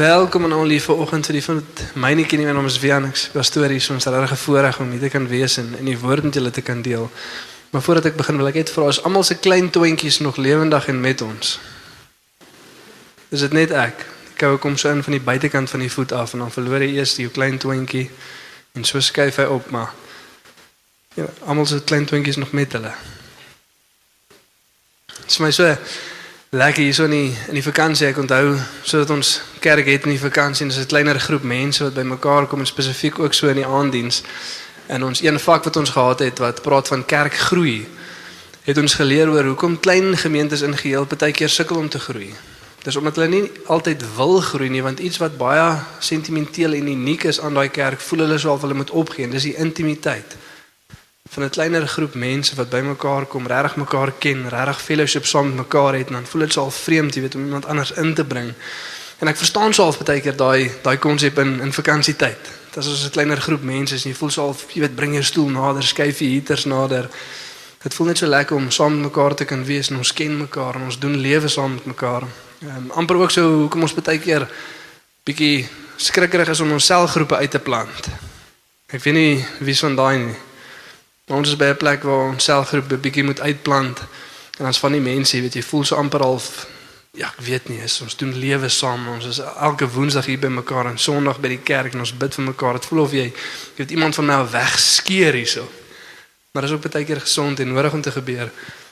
Welkom aan al die vanoggend vir die van my ken nie, my naam is Wian, ek speel stories, ons is regtig voorreg om hier te kan wees en in die woord met julle te kan deel. Maar voordat ek begin wil ek net vra as almal se klein toentjies nog lewendig en met ons. Is dit net ek? Die koue kom so in van die buitekant van die voet af en dan verloor hy eers die klein toentjie en so skuif hy op, maar ja, almal se klein toentjies nog met hulle. Dit is my so lekker hier so in die in die vakansie ek onthou sodat ons kerk het in die vakansie en dis 'n kleiner groep mense wat bymekaar kom en spesifiek ook so in die aanddiens en ons een vak wat ons gehad het wat praat van kerk groei het ons geleer oor hoekom klein gemeentes in geheel baie keer sukkel om te groei. Dis omdat hulle nie altyd wil groei nie want iets wat baie sentimenteel en uniek is aan daai kerk voel hulle soof hulle moet opgee dis die intimiteit van 'n kleiner groep mense wat bymekaar kom, regtig mekaar ken, regtig fellowship saam met mekaar het en dan voel dit so al vreemd, jy weet, om iemand anders in te bring. En ek verstaan so half baie keer daai daai konsep in in vakansietyd. Dit is as 'n kleiner groep mense en jy voel so half, jy weet, bring jou stoel nader, skuif die heaters nader. Dit voel net so lekker om saam met mekaar te kan wees en ons ken mekaar en ons doen lewe saam met mekaar. Ehm um, amper ook so hoekom ons baie keer bietjie skrikkerig is om ons selgroepe uit te plant. Ek weet nie wie van daai nie. Maar ons is by 'n plek waar ons selfgroep 'n bietjie moet uitplant en ons van die mense, weet jy voel so amper half ja, ek weet nie, is, ons doen lewe saam. Ons is elke woensdag hier by mekaar en Sondag by die kerk en ons bid vir mekaar. Dit voel of jy weet iemand van my wegskeer hierso. Maar dit is ook baie keer gesond en nodig om te gebeur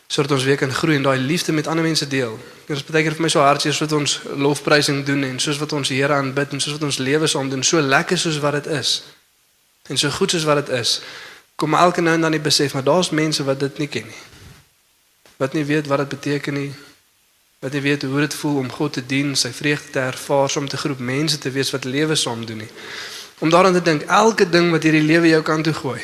sodat ons weer kan groei en daai liefde met ander mense deel. Dit is baie keer vir my so hartseer soos wat ons lofprysing doen en soos wat ons Here aanbid en soos wat ons lewe saam doen, so lekker soos wat dit is. En so goed soos wat dit is kom elke nou en dan die besef maar daar's mense wat dit nie ken nie. Wat nie weet wat dit beteken nie. Wat nie weet hoe dit voel om God te dien, sy vreugde te ervaar, om te groep mense te wees wat lewe saam doen nie. Om daaraan te dink elke ding wat hierdie lewe jou kan toe gooi.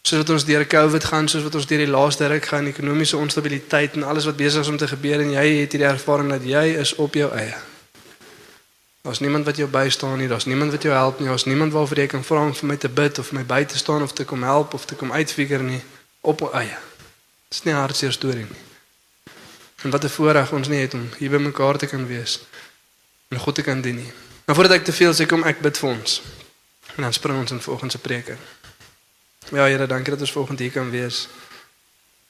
Soos wat ons deur COVID gaan, soos wat ons deur die laaste ruk gaan, ekonomiese onstabiliteit en alles wat besig is om te gebeur en jy het hierdie ervaring dat jy is op jou eie. Daar's niemand wat jou bystaan nie, daar's niemand wat jou help nie, daar's niemand waarvoor jy kan vra om vir my te bid of my by te staan of te kom help of te kom uitfigure nie op eie. Dis nie hartseer storie nie. En wat 'n voorreg ons nie het om hier by mekaar te kan wees en God te kan dien nie. Maar voordat ek te veel sê, kom ek bid vir ons. En dan spring ons in vanoggend se preke. Ja Here, dankie dat ons vanoggend hier kan wees.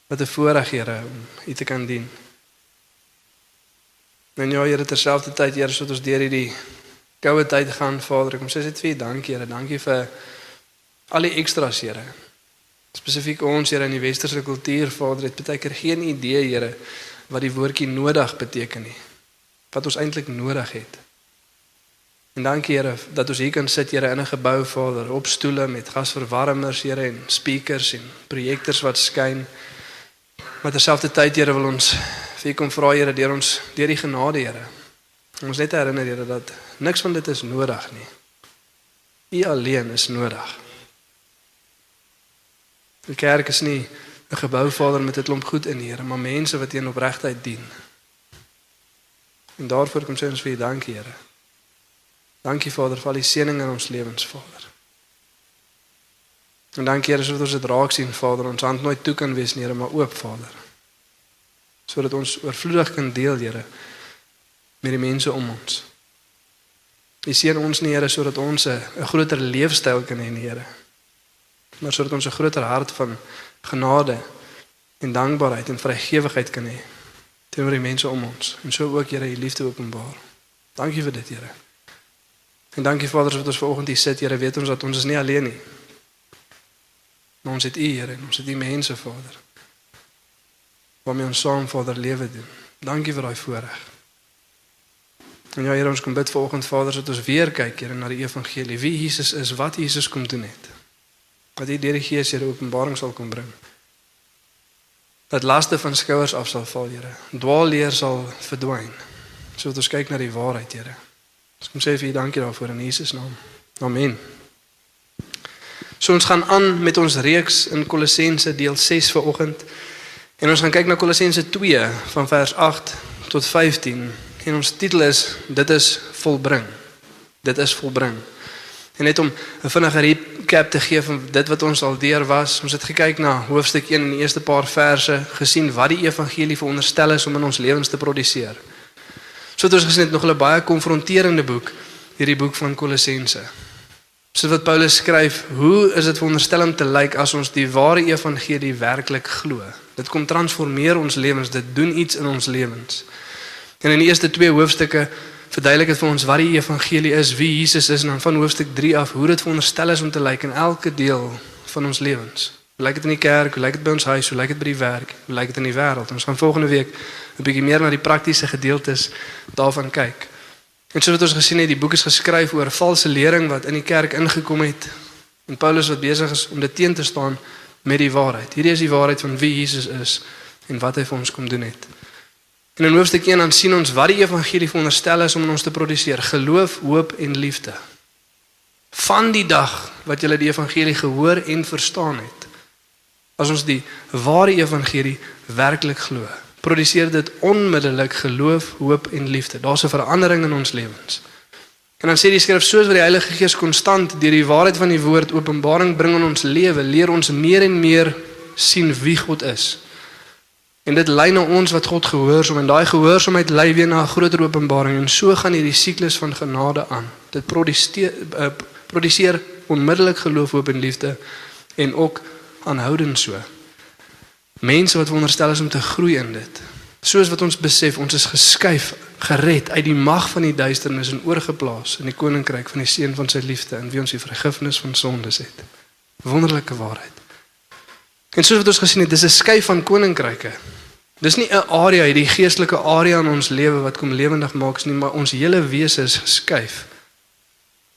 Wat 'n voorreg Here om U te kan dien. En ja, Here, terselfdertyd, Here, soos ons deur hierdie koue tyd gaan, Vader, ek kom sê net vir U dankie, Here. Dankie vir al die ekstra's, Here. Spesifiek ons, Here, in die westerse kultuur, Vader, het baie keer geen idee, Here, wat die woordjie nodig beteken nie. Wat ons eintlik nodig het. En dankie, Here, dat ons hier kan sit, Here, in 'n gebou, Vader, op stoele met gasverwarmers, Here, en speakers en projektors wat skyn. Maar terselfdertyd, Here, wil ons vir U kom vra Here deur ons deur die genade Here. Ons net herinner Here dat niks van dit is nodig nie. U alleen is nodig. Die kerk is nie 'n gebou Vader met 'n klomp goed in Here, maar mense wat in opregtheid dien. En daarvoor kom sê ons vir U dankie Here. Dankie Vader vir al die seëninge in ons lewens Vader. En dankie Here sodat ons dit raak sien Vader, ons hand nooit toe kan wees nie, Here, maar oop Vader sodat ons oorvloedig kan deel, Here, met die mense om ons. U seën ons nie, Here, sodat ons 'n groter leefstyl kan hê, Here, maar sodat ons 'n groter hart van genade en dankbaarheid en vrygewigheid kan hê teenoor die mense om ons en so ook, Here, u liefde openbaar. Dankie vir dit, Here. En dankie Vader dat ons vanoggend hier sit, Here, weet ons dat ons is nie alleen nie. Maar ons het U, Here, ons het U mense, Vader waarmee ons saam Vader lewe doen. Dankie vir daai voorreg. En ja, Here, ons kom bid vanoggend Vader dat ons weer kyk Here na die evangelie, wie Jesus is, wat Jesus kom doen het. Dat hy deur die Gees Here openbaring sal kom bring. Dat laste van skouers af sal val, Here. Dwaalleer sal verdwyn. Sodat ons kyk na die waarheid, Here. Ons kom sê vir U dankie daarvoor in Jesus naam. Amen. So ons gaan aan met ons reeks in Kolossense deel 6 vanoggend. En ons gaan kyk na Kolossense 2 van vers 8 tot 15. En ons titel is dit is volbring. Dit is volbring. En net om 'n vinnige recap te gee van dit wat ons al deur was. Ons het gekyk na hoofstuk 1 en die eerste paar verse, gesien wat die evangelie veronderstel is om in ons lewens te produseer. So het ons gesien dit nog 'n baie konfronterende boek, hierdie boek van Kolossense. Soos wat Paulus skryf, hoe is dit veronderstel om te lyk as ons die ware evangelie werklik glo? Dit kom transformeer ons lewens, dit doen iets in ons lewens. En in die eerste twee hoofstukke verduidelik dit vir ons wat die evangelie is, wie Jesus is en dan van hoofstuk 3 af hoe dit veronderstel is om te lyk in elke deel van ons lewens. Hoe lyk dit in die kerk? Hoe lyk dit by ons huis? Hoe lyk dit by die werk? Hoe lyk dit in die wêreld? Ons gaan volgende week 'n bietjie meer na die praktiese gedeeltes daarvan kyk. En soos wat ons gesien het, die boek is geskryf oor valse lering wat in die kerk ingekom het en Paulus wat besig is om dit teen te staan met die waarheid. Hierdie is die waarheid van wie Jesus is en wat hy vir ons kom doen het. En in hoofstuk 1 dan sien ons wat die evangelie veronderstel is om in ons te produseer: geloof, hoop en liefde. Van die dag wat jy die evangelie gehoor en verstaan het, as ons die ware evangelie werklik glo, produseer dit onmiddellik geloof, hoop en liefde. Daar's 'n verandering in ons lewens. En dan sê die skrif soos wat die Heilige Gees konstant deur die waarheid van die woord openbaring bring in ons lewe, leer ons meer en meer sien wie God is. En dit lei na ons wat God gehoorsaam en daai gehoorsaamheid lei weer na 'n groter openbaring en so gaan hierdie siklus van genade aan. Dit produseer uh, produseer onmiddellik geloof, hoop en liefde en ook aanhoudend so. Mense wat wonderstel is om te groei in dit. Soos wat ons besef, ons is geskuif, gered uit die mag van die duisternis en oorgeplaas in die koninkryk van die seun van sy liefde en wie ons die vergifnis van sondes het. Wonderlike waarheid. En soos wat ons gesien het, dis 'n skuif van koninkryke. Dis nie 'n area, hierdie geestelike area in ons lewe wat kom lewendig maak nie, maar ons hele wese is geskuif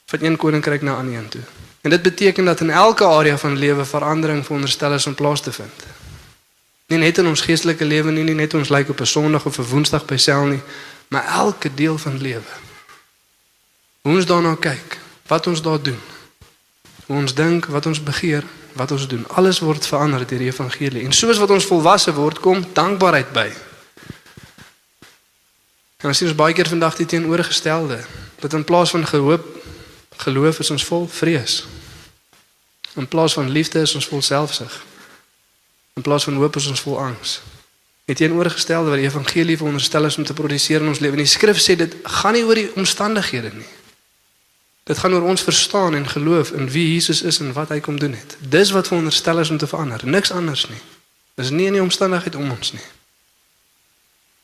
van een koninkryk na ander toe. En dit beteken dat in elke area van lewe verandering veronderstel is om plaas te vind. Nie net in ons geestelike lewe nie, nie net ons lyk op 'n Sondag of 'n Woensdag by sel nie, maar elke deel van lewe. Hoe ons daarna kyk, wat ons daar doen. Hoe ons dink, wat ons begeer, wat ons doen. Alles word verander deur die evangelie. En soos wat ons volwasse word, kom dankbaarheid by. En ons sien ons baie keer vandag die teenoorgestelde. Dat in plaas van gehoop, geloof is ons vol vrees. In plaas van liefde is ons vol selfsug. In plaas van hoop is ons vol angs. Die teenoorgestelde wat die evangelie veronderstel is om te produseer in ons lewe. En die skrif sê dit gaan nie oor die omstandighede nie. Dit gaan oor ons verstaan en geloof in wie Jesus is en wat hy kom doen het. Dis wat veronderstel is om te verander, niks anders nie. Dis nie in die omstandigheid om ons nie.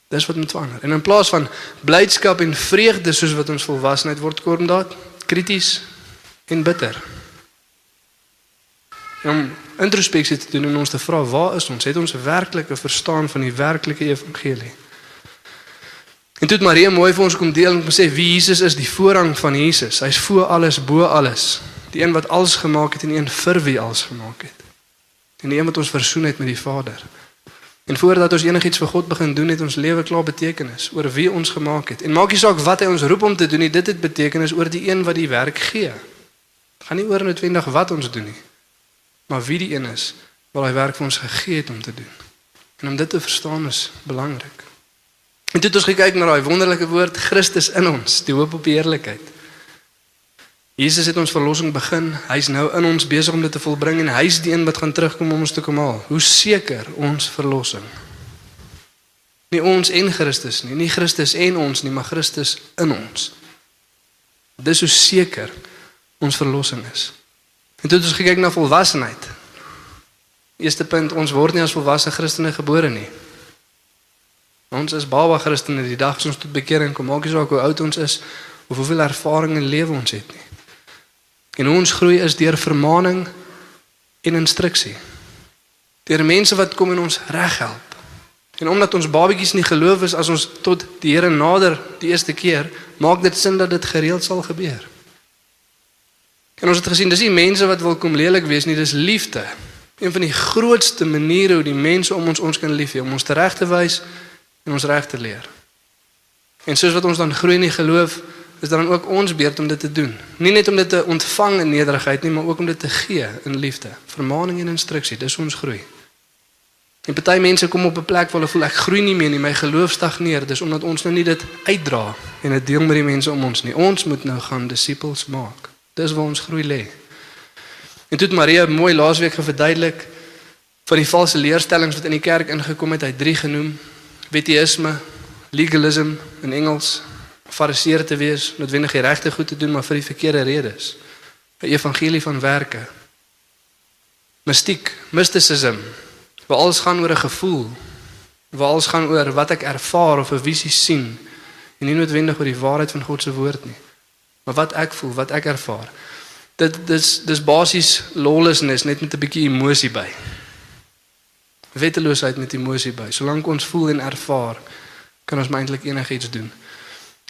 Dis wat moet verander. En in plaas van blydskap en vreugde soos wat ons volwassenheid word kom daad krities en bitter. Om introspeksie te doen en ons te vra, waar is ons? Het ons werklike verstaan van die werklike evangelie? En toe het Maria mooi vir ons kom deel en sê wie Jesus is, die voorrang van Jesus. Hy's voor alles, bo alles. Die een wat alles gemaak het en een vir wie alles gemaak het. En die een wat ons versoen het met die Vader. En voordat ons enigiets vir God begin doen, het ons lewe klaar betekenis oor wie ons gemaak het. En maak nie saak wat hy ons roep om te doen nie, dit het betekenis oor die een wat die werk gee. Dit gaan nie oor noodwendig wat ons doen nie, maar wie die een is wat hy werk vir ons gegee het om te doen. En om dit te verstaan is belangrik. En toe het ons gekyk na daai wonderlike woord Christus in ons, die hoop op die heerlikheid. Jesus het ons verlossing begin. Hy's nou in ons besig om dit te volbring en hy's die een wat gaan terugkom om ons te kom haal. Hoe seker ons verlossing. Nie ons en Christus nie, nie Christus en ons nie, maar Christus in ons. Dis hoe seker ons verlossing is. En toe het ons gekyk na volwassenheid. Eerste punt, ons word nie as volwasse Christene gebore nie. Ons is baba Christene die dag ons tot bekering kom. Maak nie saak hoe oud ons is of hoeveel ervaring in lewe ons het nie. En ons groei is deur vermaaning en instruksie. Deur mense wat kom en ons reghelp. En omdat ons babetjies nie geloof is as ons tot die Here nader die eerste keer, maak dit sin dat dit gereeld sal gebeur. En ons het gesien dis nie mense wat wil kom lelik wees nie, dis liefde. Een van die grootste maniere hoe die mense om ons ons kan lief hê, om ons reg te wys en ons reg te leer. En soos wat ons dan groei in die geloof, is dan ook ons beurt om dit te doen. Nie net om dit te ontvang in nederigheid nie, maar ook om dit te gee in liefde. Vermaaning en instruksie, dis ons groei. En party mense kom op 'n plek waar hulle voel ek groei nie meer nie, my geloof stagneer. Dis omdat ons nou nie dit uitdra en dit deel met die mense om ons nie. Ons moet nou gaan disippels maak. Dis waar ons groei lê. En toe het Maria mooi laasweek verduidelik van die valse leerstellings wat in die kerk ingekom het. Hy het drie genoem: wettisme, legalism in Engels, fariseer te wees, noodwendig die regte goed te doen maar vir die verkeerde redes. 'n Evangelie van werke. Mystiek, mysticism, waar alles gaan oor 'n gevoel, waar alles gaan oor wat ek ervaar of 'n visie sien en nie noodwendig oor die waarheid van God se woord nie. Maar wat ek voel, wat ek ervaar. Dit dis dis basies lawlessness net met 'n bietjie emosie by. Wetteloosheid met emosie by. Solank ons voel en ervaar, kan ons eintlik enigiets doen.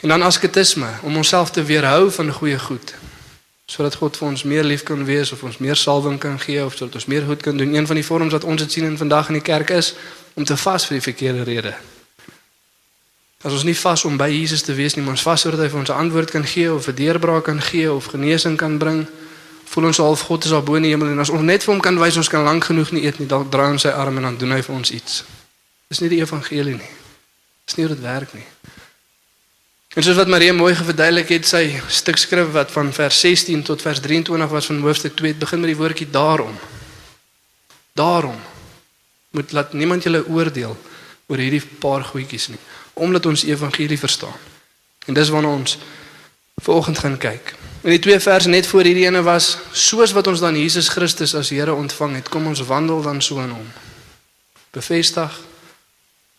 En dan asketisme om onsself te weerhou van goeie goed. Sodat God vir ons meer lief kan wees of ons meer salwing kan gee of sodat ons meer goed kan doen. Een van die vorms wat ons dit sien in vandag in die kerk is om te vas vir die verkeerde rede. As ons nie vas om by Jesus te wees nie, maar ons vas sodat hy vir ons 'n antwoord kan gee of 'n deurbraak kan gee of genesing kan bring, voel ons half God is al bo in die hemel en as ons net vir hom kan wys ons kan lank genoeg nie eet nie, dan draai ons sy arm en dan doen hy vir ons iets. Dis nie die evangelie nie. Dis nie hoe dit werk nie. En soos wat Maria mooi geverduidelik het, sy stuk skrif wat van vers 16 tot vers 23 was van hoofstuk 2, het begin met die woordjie daarom. Daarom moet laat niemand julle oordeel oor hierdie paar goedjies nie, omdat ons evangelie verstaan. En dis waarna ons vanoggend gaan kyk. En die twee verse net voor hierdie ene was soos wat ons dan Jesus Christus as Here ontvang het, kom ons wandel dan so in hom. Bevestig,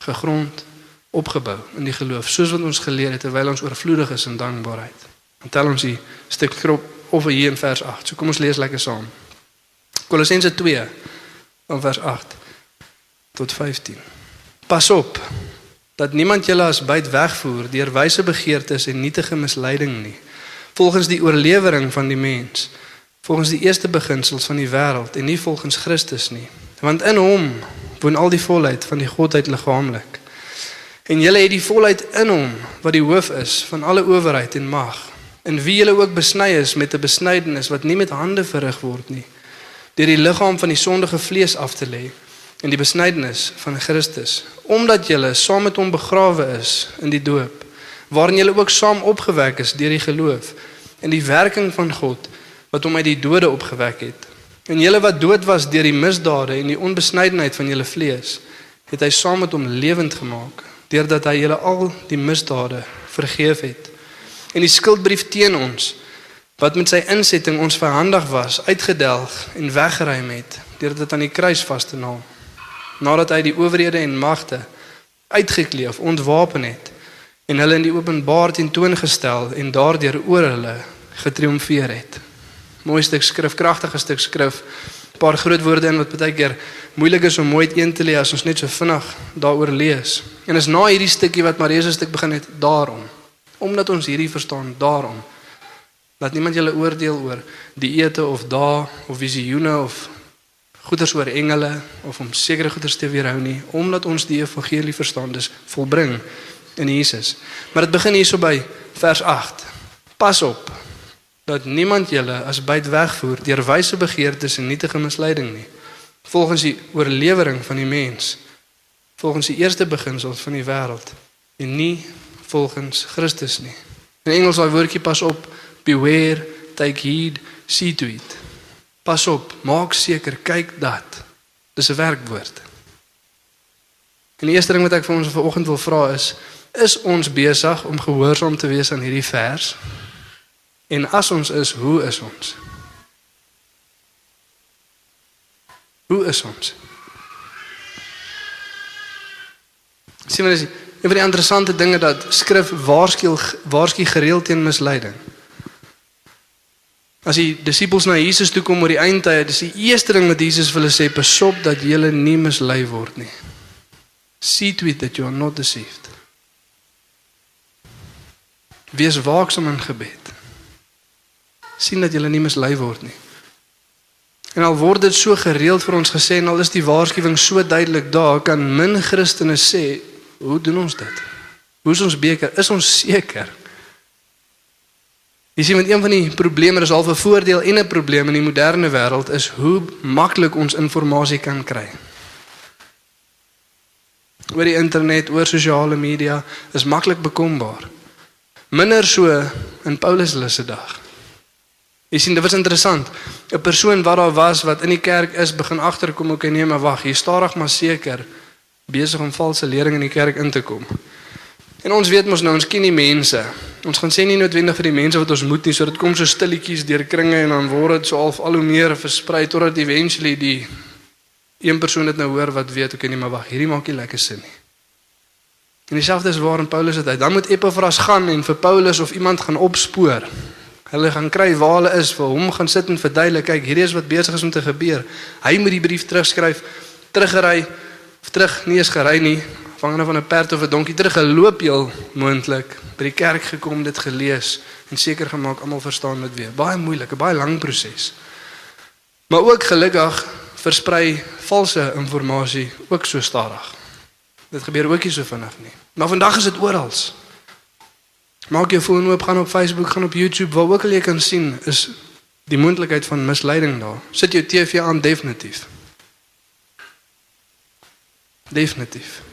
gegrond, opgebou in die geloof soos wat ons geleer het terwyl ons oorvloedig is in dankbaarheid. Dan tel ons die stuk krop of hier in vers 8. So kom ons lees lekker saam. Kolossense 2 van vers 8 tot 15. Pas op dat niemand julle as byt wegvoer deur wyse begeertes en nietige misleiding nie. Volgens die oorlewering van die mens, volgens die eerste beginsels van die wêreld en nie volgens Christus nie. Want in hom woon al die volheid van die godheid liggaamlik. En julle het die volheid in hom wat die hoof is van alle owerheid en mag. En wie julle ook besny is met 'n besnydenis wat nie met hande verrig word nie, deur die liggaam van die sondige vlees af te lê en die besnydenis van Christus, omdat julle saam met hom begrawe is in die doop, waarin julle ook saam opgewek is deur die geloof in die werking van God wat hom uit die dode opgewek het. En julle wat dood was deur die misdade en die onbesnydenheid van julle vlees, het hy saam met hom lewend gemaak deurdat hy julle al die misdade vergeef het. En die skuldbrief teen ons wat met sy insetting ons verhandig was, uitgedelg en weggeruim het deur dit aan die kruis vas te naal. Nadat hy die owerhede en magte uitgekleef, ontwapen het en hulle in die openbaar tentoongestel en daardeur oor hulle getriomfeer het. Mooi stuk skrif, kragtige stuk skrif paar groot woorde in wat baie keer moeilik is om mooi een te lê as ons net so vinnig daaroor lees. En is na hierdie stukkie wat Maria se stuk begin het, daarom. Omdat ons hierdie verstaan, daarom. Laat niemand julle oordeel oor dieete of dae of visioene of goeders oor engele of om sekere goeders te weerhou nie, omdat ons die evangelie verstaan, dis volbring in Jesus. Maar dit begin hierso by vers 8. Pas op dat niemand julle as byt wegvoer deur wyse begeertes en nietige misleiding nie volgens die oorlewering van die mens volgens die eerste beginsels van die wêreld en nie volgens Christus nie in Engels daai woordjie pas op beware take heed see to it pas op maak seker kyk dat dis 'n werkwoord en die eerste ding wat ek vir ons vanoggend wil vra is is ons besig om gehoorsaam te wees aan hierdie vers En as ons is, hoe is ons? Hoe is ons? Sien dis een van die interessante dinge dat skrif waarsku waarsku gereeld teen misleiding. As die disippels na Jesus toe kom oor die eindtye, dis die eerste ding wat Jesus vir hulle sê, "Pasop dat julle nie mislei word nie." See to it that you are not deceived. Wees waaksaam in gebed sien dat jy nie mislei word nie. En al word dit so gereeld vir ons gesê en al is die waarskuwing so duidelik daar, kan min Christene sê, hoe doen ons dit? Hoe is ons beker? Is ons seker? Jy sien met een van die probleme, dis al 'n voordeel en 'n probleem in die moderne wêreld is hoe maklik ons inligting kan kry. Oor die internet, oor sosiale media is maklik bekombaar. Minder so in Paulus se dag. Jy sien, dit was interessant. 'n Persoon wat daar was wat in die kerk is, begin agterkom, okay, nee, maar wag, hier stadig maar seker besig om valse lering in die kerk in te kom. En ons weet mos nou, ons ken die mense. Ons gaan sê nie noodwendig vir die mense wat ons moet nie, so dit kom so stilletjies deur kringe en dan word dit so half al hoe meer versprei totdat eventually die een persoon dit nou hoor wat weet, okay, nee, maar wag, hierdie maak nie lekker sin nie. En dieselfde is waar in Paulus se tyd. Dan moet Epaphras gaan en vir Paulus of iemand gaan opspoor. Hulle gaan kry waar hulle is vir hom gaan sit en verduidelik, kyk, hierdie is wat besig is om te gebeur. Hy moet die brief terugskryf, teruggery of terug nie eens gery nie, afhangende van 'n perd of 'n donkie teruggeloop heel moontlik by die kerk gekom, dit gelees en seker gemaak almal verstaan dit weer. Baie moeilik, 'n baie lang proses. Maar ook gelukkig versprei valse inligting ook so stadig. Dit gebeur ook nie so vinnig nie. Maar vandag is dit oral. Maak jou foon oop, gaan op Facebook, gaan op YouTube, waar ook al jy kan sien is die moontlikheid van misleiding daar. Sit jou TV aan definitief. Definitief.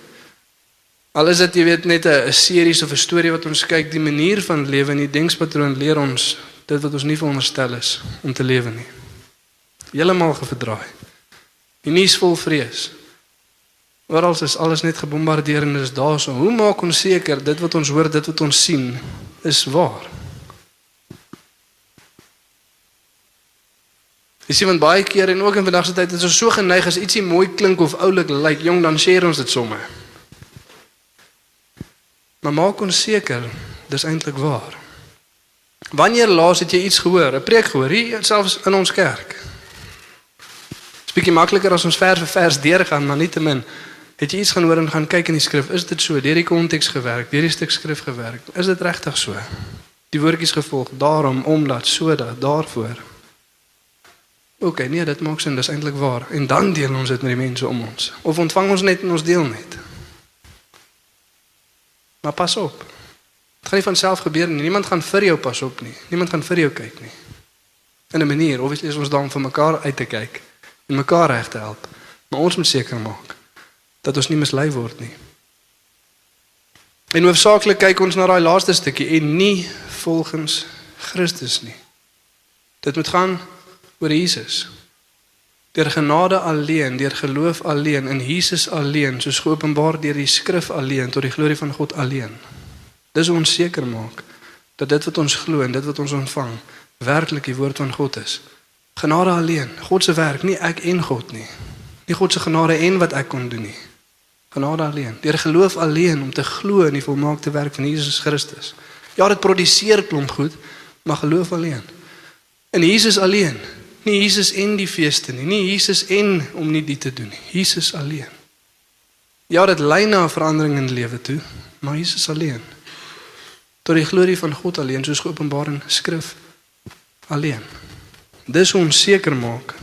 Al is dit jy weet net 'n series of 'n storie wat ons kyk, die manier van lewe en die denkspatroon leer ons dit wat ons nie veronderstel is om te lewe nie. Heeltemal geverdraai. Die nuus vol vrees. Oral is alles net gebombardeer en dis daarso. Hoe maak ons seker dit wat ons hoor, dit wat ons sien is waar? Dis iemand baie keer en ook in vandag se tyd is ons so geneig as ietsie mooi klink of oulik lyk, jong dan share ons dit sommer. Maar maak ons seker dis eintlik waar. Wanneer laas het jy iets gehoor, 'n preek gehoor, hier selfs in ons kerk? Dis bietjie makliker as ons vers vir vers deurgaan, maar nietemin Het jy iets gaan hoor en gaan kyk in die skrif? Is dit so deur die konteks gewerk, deur die stuk skrif gewerk? Is dit regtig so? Die woordjies gevolg daarom omdat sodat daarvoor. OK, nee, dit maak sin, dis eintlik waar. En dan deel ons dit met die mense om ons. Of ontvang ons net en ons deel net. Maar pas op. Dit gaan nie van self gebeur nie. Niemand gaan vir jou pas op nie. Niemand gaan vir jou kyk nie. In 'n manier, obviously is ons dan vir mekaar uit te kyk en mekaar reg te help. Maar ons moet seker maak dat ons nie mislei word nie. En hoofsaaklik kyk ons na daai laaste stukkie en nie volgens Christus nie. Dit moet gaan oor Jesus. Deur genade alleen, deur geloof alleen in Jesus alleen, soos geopenbaar deur die skrif alleen tot die glorie van God alleen. Dis ons seker maak dat dit wat ons glo en dit wat ons ontvang werklik die woord van God is. Genade alleen, God se werk, nie ek en God nie. Nie God se genade en wat ek kon doen nie. Genade alleen, deur geloof alleen om te glo in die volmaakte werk van Jesus Christus. Ja, dit produseer klomp goed, maar geloof alleen. In Jesus alleen, nie Jesus en die feeste nie, nie Jesus en om nie dit te doen nie, Jesus alleen. Ja, dit lei na 'n verandering in lewe toe, maar Jesus alleen. Tot die glorie van God alleen, soos geopenbaar in skrif alleen. Dis om seker maak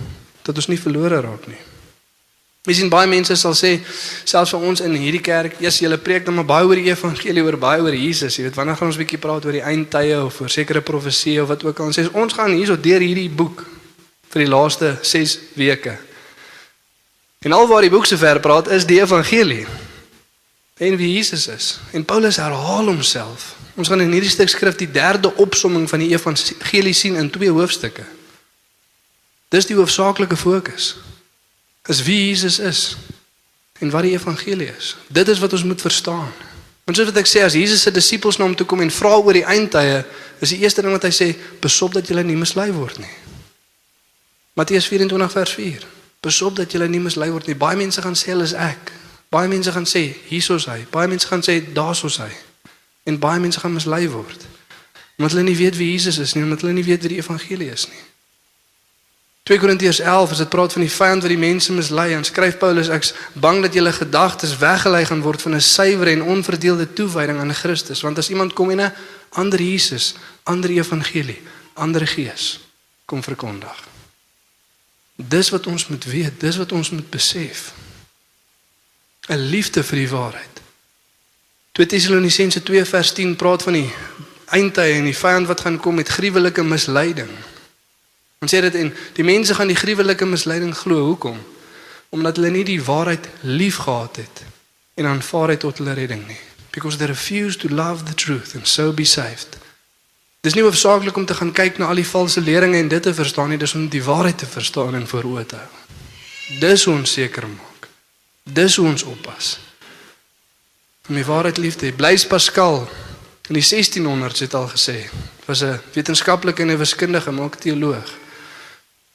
dat ons nie verlore raak nie. Ons sien baie mense sal sê selfs vir ons in hierdie kerk, eers julle preek dan maar baie oor die evangelie, oor baie oor Jesus. Jy weet, wanneer gaan ons 'n bietjie praat oor die eindtye of oor sekere profeseë of wat ook al. Ons sê ons gaan hierso deur hierdie boek vir die laaste 6 weke. En al waar die boek se ver praat is die evangelie. En wie Jesus is. En Paulus herhaal homself. Ons gaan in hierdie stuk skrif die derde opsomming van die evangelie sien in twee hoofstukke. Dis die hoofsaaklike fokus is wie Jesus is en wat die evangelie is. Dit is wat ons moet verstaan. Want soos wat ek sê as Jesus se disippels na hom toe kom en vra oor die eindtye, is die eerste ding wat hy sê, besop dat julle nie mislei word nie. Matteus 24 vers 4. Besop dat julle nie mislei word nie. Baie mense gaan sê hulle is ek. Baie mense gaan sê hiersoos hy. Baie mense gaan sê daarsoos hy. En baie mense gaan mislei word. Omdat hulle nie weet wie Jesus is nie, omdat hulle nie weet wie die evangelie is nie. 2 Korintiërs 11 as dit praat van die vyand wat die mense mislei en skryf Paulus ek's bang dat julle gedagtes weggelei gaan word van 'n suiwer en onverdeelde toewyding aan Christus want as iemand kom en 'n ander Jesus, ander evangelie, ander gees kom verkondig. Dis wat ons moet weet, dis wat ons moet besef. 'n Liefde vir die waarheid. 2 Tessalonisense 2 vers 10 praat van die eindtye en die vyand wat gaan kom met gruwelike misleiding. Ons sê dit en die mense gaan die gruwelike misleiding glo. Hoekom? Omdat hulle nie die waarheid liefgehad het en aanvaar het tot hulle redding nie. Because they refuse to love the truth and so be saved. Dis nie hoofsaaklik om te gaan kyk na al die valse leringe en dit te verstaan nie, dis om die waarheid te verstaan en voor oë te hou. Dis hoe ons seker maak. Dis hoe ons oppas. Om die waarheid lief te hê. Blaise Pascal in die 1600s het al gesê, was 'n wetenskaplike en 'n wiskundige, maar ook teoloog.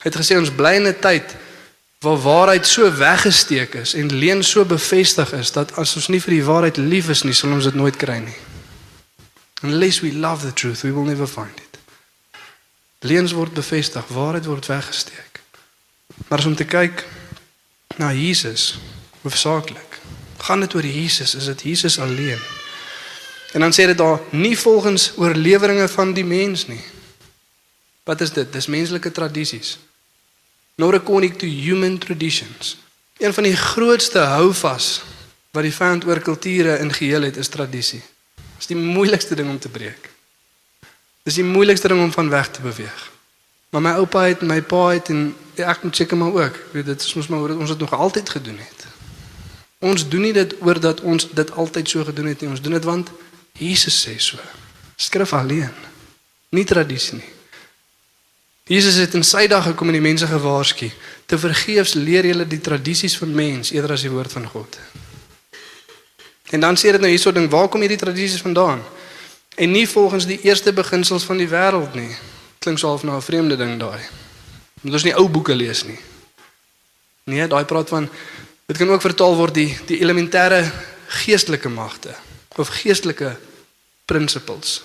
Hy het gesê ons bly in 'n tyd waar waarheid so weggesteek is en leuen so bevestig is dat as ons nie vir die waarheid lief is nie, sal ons dit nooit kry nie. Unless we love the truth, we will never find it. Leuns word bevestig, waarheid word weggesteek. Maar as om te kyk na Jesus, hoofsaaklik, gaan dit oor Jesus, is dit Jesus alleen. En dan sê dit daar nie volgens oorleweringe van die mens nie. Wat is dit? Dis menslike tradisies. Not according to human traditions. Een van die grootste houvas wat die vyand oor kulture in geheel het, is tradisie. Dis die moeilikste ding om te breek. Dis die moeilikste ding om van weg te beweeg. Maar my oupa het my pa het en ek moet seker maar ook, weet dit is mos maar hoe ons dit nog altyd gedoen het. Ons doen nie dit oor dat ons dit altyd so gedoen het nie. Ons doen dit want Jesus sê so. Skrif alleen. Nie tradisie nie. Jesus het in sy dag gekom en die mense gewaarsku. Te vergeefs leer julle die tradisies van mens eerder as die woord van God. En dan sê dit nou hierso ding, waar kom hierdie tradisies vandaan? En nie volgens die eerste beginsels van die wêreld nie. Klink so half na 'n vreemde ding daai. Moet ons nie ou boeke lees nie. Nee, daai praat van dit kan ook vertaal word die die elementêre geestelike magte of geestelike principles.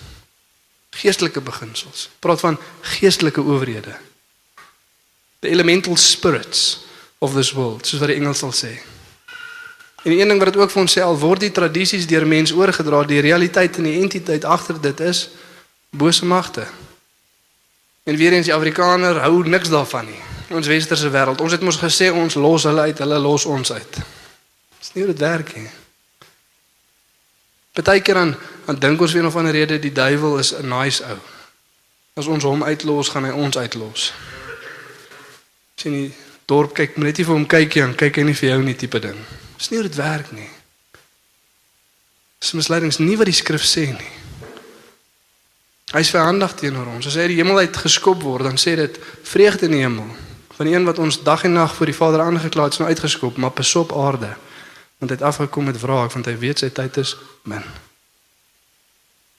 Geestelike beginsels. Praat van geestelike owerhede. The elemental spirits of this world, soos wat die Engels sal sê. En die een ding wat dit ook vir ons sê al word die tradisies deur mense oorgedra, die realiteit en die entiteit agter dit is bose magte. En weer eens die Afrikaner hou niks daarvan nie. Ons westerse wêreld, ons het mos gesê ons los hulle uit, hulle los ons uit. Dis nie hoe dit werk nie. Partykeer dan dan dink ons weer of 'n rede die duiwel is 'n nice ou. As ons hom uitlos, gaan hy ons uitlos. Sien die dorp kyk net nie vir hom kyk nie, kyk hy nie vir jou nie tipe ding. Dis nie hoe dit werk nie. Dis misleidings nie wat die skrif sê nie. Hy's verhandig teenoor ons. As hy die hemel uit geskop word, dan sê dit vreugde in die hemel van die een wat ons dag en nag voor die Vader aangekla het, is nou uitgeskop, maar pas op aarde. Want hy het afgekom met wraak want hy weet sy tyd is min.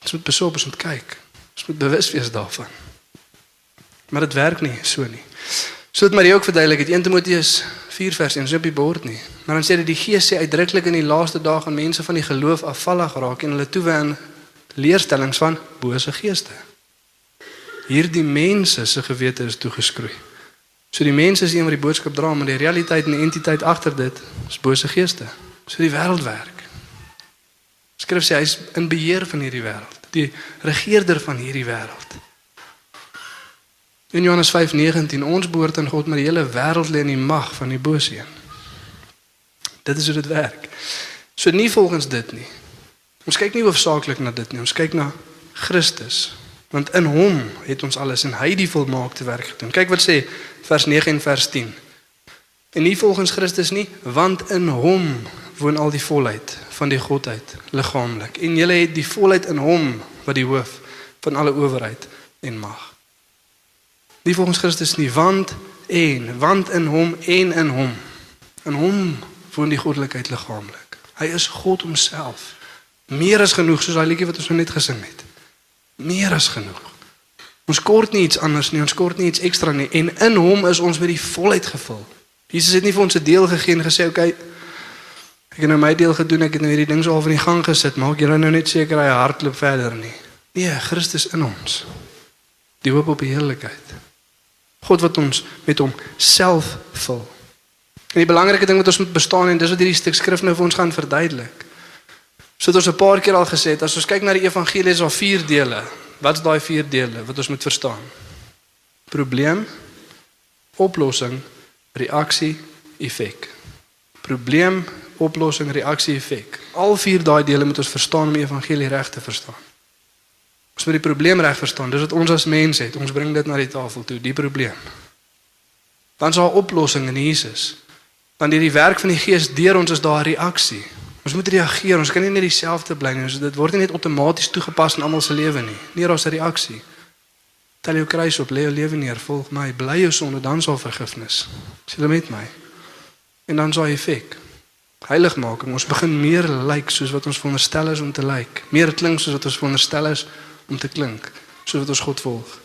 Ons moet pas op, ons moet kyk. Ons moet bewus wees daarvan. Maar dit werk nie so nie. So dit Marie ook verduidelik het 1 Timoteus 4 vers 1 so op die bord nie. Maar dan sê dit die Gees sê uitdruklik in die laaste dae gaan mense van die geloof afvallig raak en hulle toewy aan leerstellings van bose geeste. Hierdie mense se gewete is toegeskroei. So die mense is een wat die boodskap dra, maar die realiteit en die entiteit agter dit is bose geeste. So die wêreld werk. Skrif sê hy is in beheer van hierdie wêreld, die regerder van hierdie wêreld. In Johannes 5:19 ons behoort aan God, maar die hele wêreld lê in die mag van die bose een. Dit is hoe dit werk. So nie volgens dit nie. Ons kyk nie hoofsaaklik na dit nie. Ons kyk na Christus, want in hom het ons alles en hy die volmaakte werk gedoen. Kyk wat sê vers 9 en vers 10. En nie volgens Christus nie, want in hom woon al die volheid van die godheid liggaamlik. En jy het die volheid in hom wat die hoof van alle owerheid en mag. Nie volgens Christus nie, want en want in hom en in hom. In hom woon die goddelikheid liggaamlik. Hy is God homself. Meer as genoeg soos daai liedjie wat ons nou net gesing het. Meer as genoeg. Ons kort nie iets anders nie, ons kort nie iets ekstra nie en in hom is ons met die volheid gevul. Jesus het nie vir ons 'n deel gegee en gesê, "Oké, okay, ek het nou my deel gedoen, ek het nou hierdie ding so al van die gang gesit, maak julle nou net seker hy hardloop verder nie." Nee, Christus in ons. Die hoop op die heerlikheid. God wat ons met hom self vul. En die belangrike ding wat ons moet bestaan en dis wat hierdie stuk skrif nou vir ons gaan verduidelik. So het ons 'n paar keer al gesê het as ons kyk na die evangelie is daar vier dele. Wat's daai vier dele wat ons moet verstaan? Probleem, oplossing, reaksie, effek. Probleem, oplossing, reaksie, effek. Al vier daai dele moet ons verstaan om die evangelie reg te verstaan. Ons moet die probleem reg verstaan. Dis wat ons as mense het. Ons bring dit na die tafel toe, die probleem. Dan is daar 'n oplossing in Jesus. Dan deur die werk van die Gees deur ons is daar 'n reaksie. Ons moet reageer. Ons kan nie net dieselfde bly nie. Dit word nie net outomaties toegepas in almal se lewe nie. Nee, daar's 'n reaksie. Tel jou kruis op, lê jou lewe neer, volg my, bly jou sonde, dan sal vergifnis. Sien jy met my? En dan sal effek. Heiligmaking. Ons begin meer lyk like soos wat ons veronderstel is om te lyk. Like. Meer klink soos wat ons veronderstel is om te klink, soos wat ons God volg.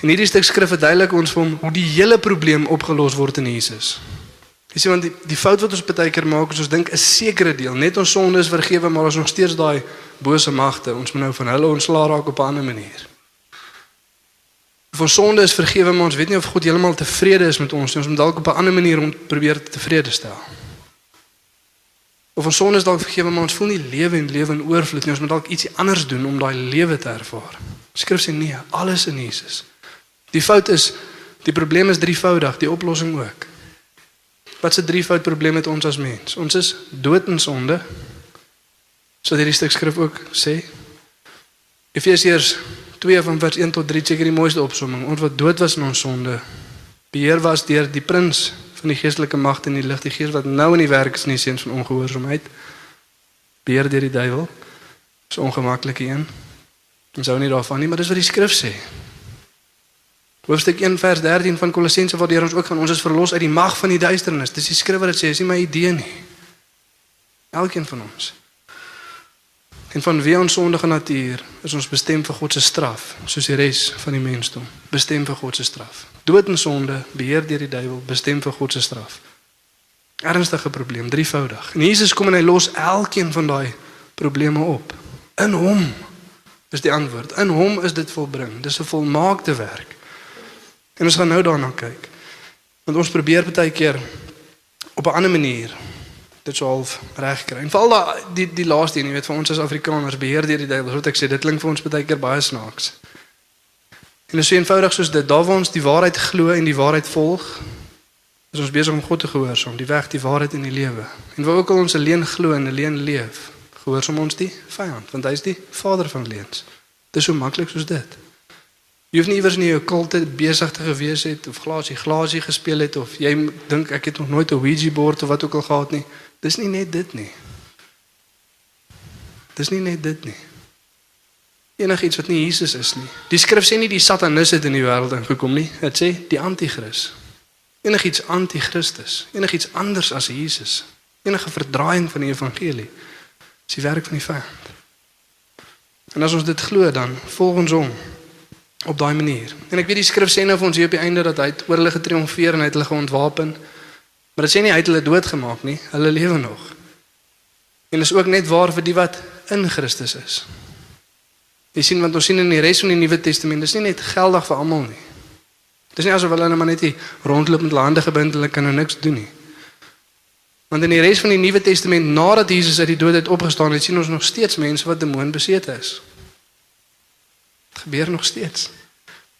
En hierdie stuk skrif verduidelik ons vir hom hoe die hele probleem opgelos word in Jesus. Jy sien want die, die fout wat ons baie keer maak is ons dink 'n sekere deel, net ons sonde is vergewe, maar ons nog steeds daai bose magte. Ons moet nou van hulle ontslaa raak op 'n ander manier. Of ons sonde is vergewe, maar ons weet nie of God heeltemal tevrede is met ons nie. Ons moet dalk op 'n ander manier om probeer tevrede stel. Of ons sonde is dalk vergewe, maar ons voel nie lewe en lewe in oorvloed nie. Ons moet dalk ietsie anders doen om daai lewe te ervaar. Skrif sê nee, alles in Jesus. Die fout is die probleem is drievoudig, die oplossing ook. Wat se drievoud probleem met ons as mens? Ons is dood in sonde. So hierdie stuk skrif ook sê Efesiërs 2 van vers 1 tot 3 seker die mooiste opsomming. Ons wat dood was in ons sonde, beheer was deur die prins van die geestelike magte in die lig, die gees wat nou in die werk is in die seuns van ongehoorsaamheid. Beheer deur die duiwel. Dis ongemaklike een. Ons hou nie daarvan nie, maar dis wat die skrif sê. Hoofstuk 1 vers 13 van Kolossense waar deur ons ook gaan ons is verlos uit die mag van die duisternis. Dis die skrif wat dit sê, is nie my idee nie. Elkeen van ons. En van wie ons sondige natuur is ons bestem vir God se straf, soos die res van die mensdom, bestem vir God se straf. Dood en sonde, beheer deur die duiwel, bestem vir God se straf. Ernstige probleem, drievoudig. En Jesus kom en hy los elkeen van daai probleme op. In hom is die antwoord. In hom is dit volbring. Dis 'n volmaakte werk. En ons gaan nou daarna kyk. Want ons probeer baie keer op 'n ander manier dit sou half reg kry. En veral daai die die laaste een, jy weet vir ons as Afrikaners beheer deur die duiwel. Wat ek sê, dit klink vir ons baie keer baie snaaks. En dit is so eenvoudig soos dit. Daar waar ons die waarheid glo en die waarheid volg, is ons besig om God te gehoorsaam, die weg, die waarheid en die lewe. En waar ook al ons alleen glo en alleen leef, gehoorsaam ons die vyand, want hy is die vader van leuns. Dit is so maklik soos dit. Jy hoef nie iewers nie jou kulte besig te gewees het of glasie glasie gespeel het of jy dink ek het nog nooit 'n Ouija bord of wat ook al gehad nie. Dis nie net dit nie. Dis nie net dit nie. Enigiets wat nie Jesus is nie. Die skrif sê nie die satanis het in die wêreld ingekom nie. Dit sê die anti-kris. Enigiets anti-Christus, enigiets anders as Jesus. Enige verdraaiing van die evangelie. Dis die werk van die vyand. En as ons dit glo dan volg ons hom op daai manier. En ek weet die skrif sê nou vir ons hier op die einde dat hy oor hulle getriomfeer en hy het hulle geontwapen. Maar dit sê nie hy het hulle doodgemaak nie. Hulle lewe nog. En is ook net waar vir die wat in Christus is. Jy sien want ons sien in die res van die Nuwe Testament, dis nie net geldig vir almal nie. Dis nie asof hulle net maar net hier rondloop met hulle hande gebind hulle kan nou niks doen nie. Want in die res van die Nuwe Testament nadat Jesus uit die dood uit opgestaan het, sien ons nog steeds mense wat demoonbesete is. Dit gebeur nog steeds.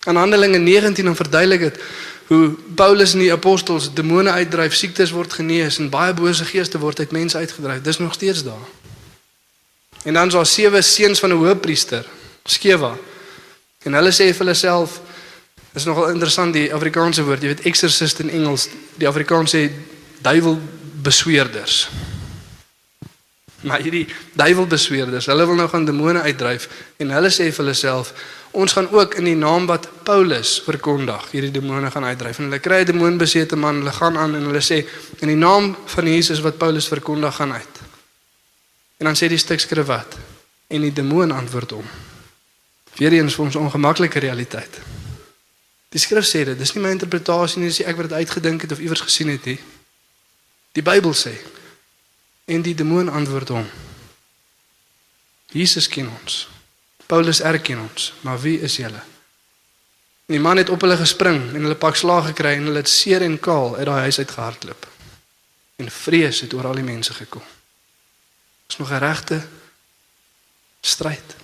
In Handelinge 19 dan verduidelik dit hoe Paulus en die apostels demone uitdryf, siektes word genees en baie bose geeste word uit mense uitgedryf. Dis nog steeds daar. En dan is daar sewe seuns van 'n hoëpriester, Skewa. En hulle sê vir hulle self is nogal interessant die Afrikaanse woord, jy weet exorcist in Engels, die Afrikaans sê duiwelbesweerders. Maar hierdie duiwelbesweerders, hulle wil nou gaan demone uitdryf en hulle sê vir hulle self Ons gaan ook in die naam wat Paulus verkondig hierdie demone gaan uitdryf. En hulle kry 'n demoonbesete man, hulle gaan aan en hulle sê in die naam van Jesus wat Paulus verkondig gaan uit. En dan sê die stuk skrif wat en die demoon antwoord hom. Weereens vir ons ongemaklike realiteit. Die skrif sê dit, dis nie my interpretasie nie, dis ek wat dit uitgedink het of iewers gesien het nie. Die Bybel sê en die demoon antwoord hom. Jesus ken ons. Paulus erken ons, maar wie is julle? Die man het op hulle gespring en hulle pak slaag gekry en hulle het seer en kaal uit daai huis uit gehardloop. En vrees het oor al die mense gekom. Is nog 'n regte stryd.